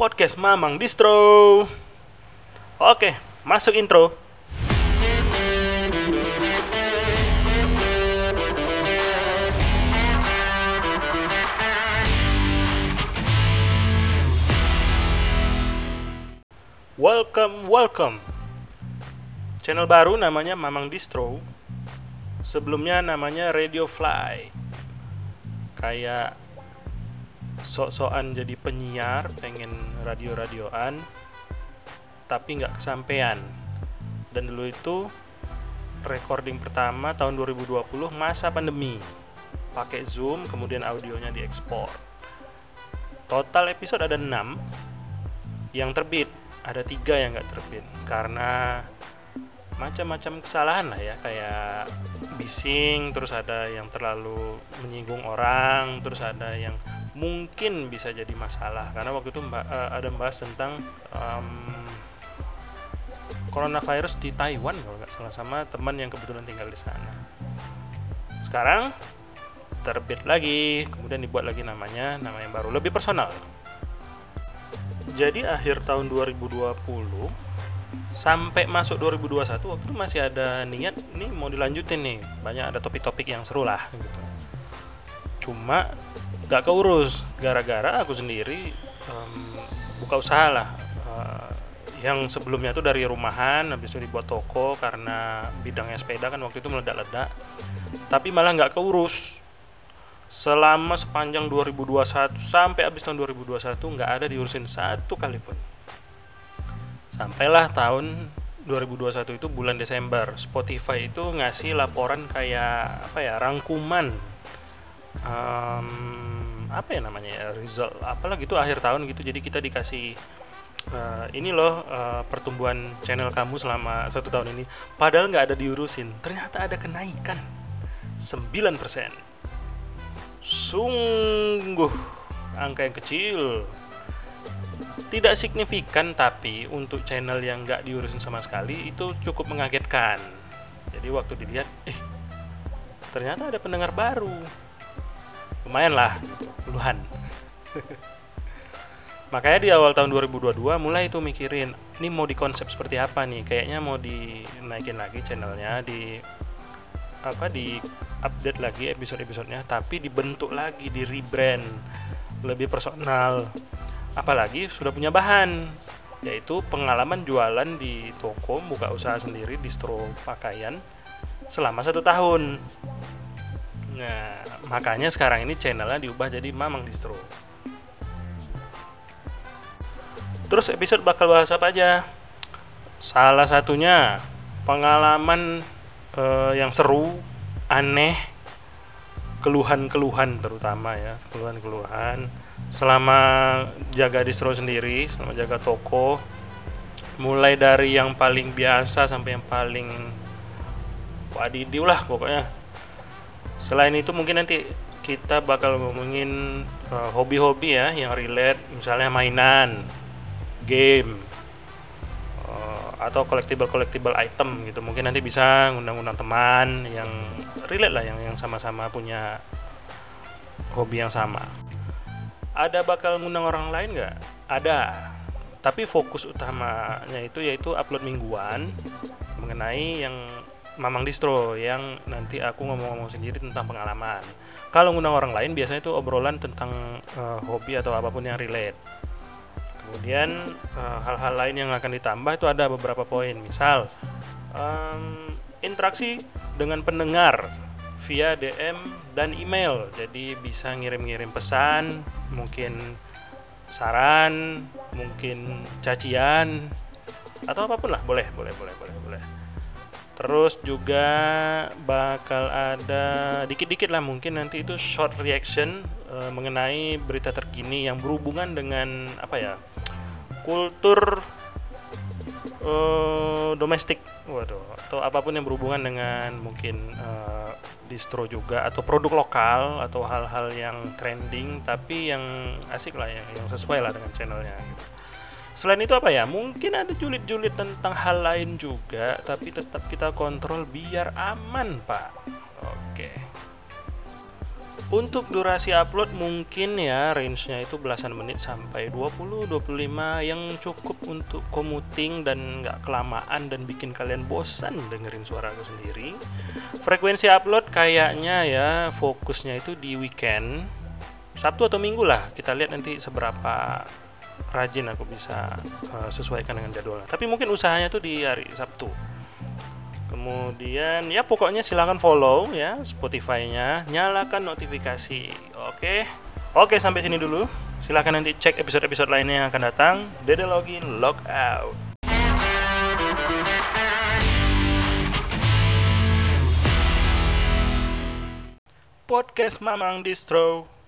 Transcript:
podcast Mamang Distro. Oke, masuk intro. Welcome, welcome. Channel baru namanya Mamang Distro. Sebelumnya namanya Radio Fly. Kayak sok-sokan jadi penyiar, pengen radio-radioan, tapi nggak kesampaian. Dan dulu itu recording pertama tahun 2020 masa pandemi. Pakai Zoom, kemudian audionya diekspor. Total episode ada 6 yang terbit ada tiga yang nggak terbit karena macam-macam kesalahan lah ya kayak bising terus ada yang terlalu menyinggung orang terus ada yang mungkin bisa jadi masalah. Karena waktu itu mba, uh, ada membahas tentang um, coronavirus di Taiwan kalau nggak salah sama teman yang kebetulan tinggal di sana. Sekarang terbit lagi kemudian dibuat lagi namanya nama yang baru lebih personal. Jadi akhir tahun 2020 sampai masuk 2021 waktu itu masih ada niat nih mau dilanjutin nih. Banyak ada topik-topik yang seru lah gitu. Cuma gak keurus. Gara-gara aku sendiri um, buka usaha lah. Uh, yang sebelumnya tuh dari rumahan habis itu dibuat toko karena bidangnya sepeda kan waktu itu meledak-ledak. Tapi malah nggak keurus. Selama sepanjang 2021 sampai habis tahun 2021 nggak ada diurusin satu kali pun. Sampailah tahun 2021 itu bulan Desember Spotify itu ngasih laporan kayak apa ya rangkuman um, apa ya namanya ya result apalagi itu akhir tahun gitu. Jadi kita dikasih uh, ini loh uh, pertumbuhan channel kamu selama satu tahun ini. Padahal nggak ada diurusin. Ternyata ada kenaikan 9% sungguh angka yang kecil. Tidak signifikan tapi untuk channel yang nggak diurusin sama sekali itu cukup mengagetkan. Jadi waktu dilihat eh ternyata ada pendengar baru lumayan lah puluhan. Makanya di awal tahun 2022 mulai itu mikirin ini mau di konsep seperti apa nih? Kayaknya mau dinaikin lagi channelnya di apa di update lagi episode-episodenya tapi dibentuk lagi di rebrand lebih personal. Apalagi sudah punya bahan yaitu pengalaman jualan di toko buka usaha sendiri distro pakaian selama satu tahun nah makanya sekarang ini channelnya diubah jadi Mamang Distro. Terus episode bakal bahas apa aja? Salah satunya pengalaman uh, yang seru aneh keluhan-keluhan terutama ya keluhan-keluhan. Selama jaga distro sendiri selama jaga toko mulai dari yang paling biasa sampai yang paling wadidiw lah pokoknya selain itu mungkin nanti kita bakal ngomongin hobi-hobi uh, ya yang relate misalnya mainan game atau collectible collectible item gitu. Mungkin nanti bisa ngundang-undang teman yang relate lah yang yang sama-sama punya hobi yang sama. Ada bakal ngundang orang lain nggak? Ada. Tapi fokus utamanya itu yaitu upload mingguan mengenai yang Mamang Distro yang nanti aku ngomong-ngomong sendiri tentang pengalaman. Kalau ngundang orang lain biasanya itu obrolan tentang uh, hobi atau apa pun yang relate. Kemudian eh, hal-hal uh, lain yang akan ditambah itu ada beberapa poin. Misal um, interaksi dengan pendengar via DM dan email. Jadi bisa ngirim-ngirim pesan mungkin saran mungkin cacian atau apa pun lah. Boleh boleh boleh boleh boleh terus juga bakal ada dikit-dikit lah mungkin nanti itu short reaction uh, mengenai berita terkini yang berhubungan dengan apa ya kultur uh, domestik waduh atau apa pun yang berhubungan dengan mungkin uh, distro juga atau produk lokal atau hal-hal yang trending tapi yang asik lah yang, yang sesuai lah dengan channelnya gitu. Selain itu apa ya? Mungkin ada julid-julid tentang hal lain juga, tapi tetap kita kontrol biar aman, Pak. Oke. Untuk durasi upload mungkin ya range-nya itu belasan menit sampai 20 25 yang cukup untuk commuting dan nggak kelamaan dan bikin kalian bosan dengerin suara aku sendiri. Frekuensi upload kayaknya ya fokusnya itu di weekend. Sabtu atau Minggu lah. Kita lihat nanti seberapa rajin aku bisa uh, sesuaikan dengan jadwalnya. Tapi mungkin usahanya tuh di hari Sabtu. Kemudian ya pokoknya silahkan follow ya Spotify-nya. Nyalakan notifikasi oke? Oke sampai sini dulu. Silahkan nanti cek episode-episode lainnya yang akan datang. Dede login log out. Podcast Mamang Distro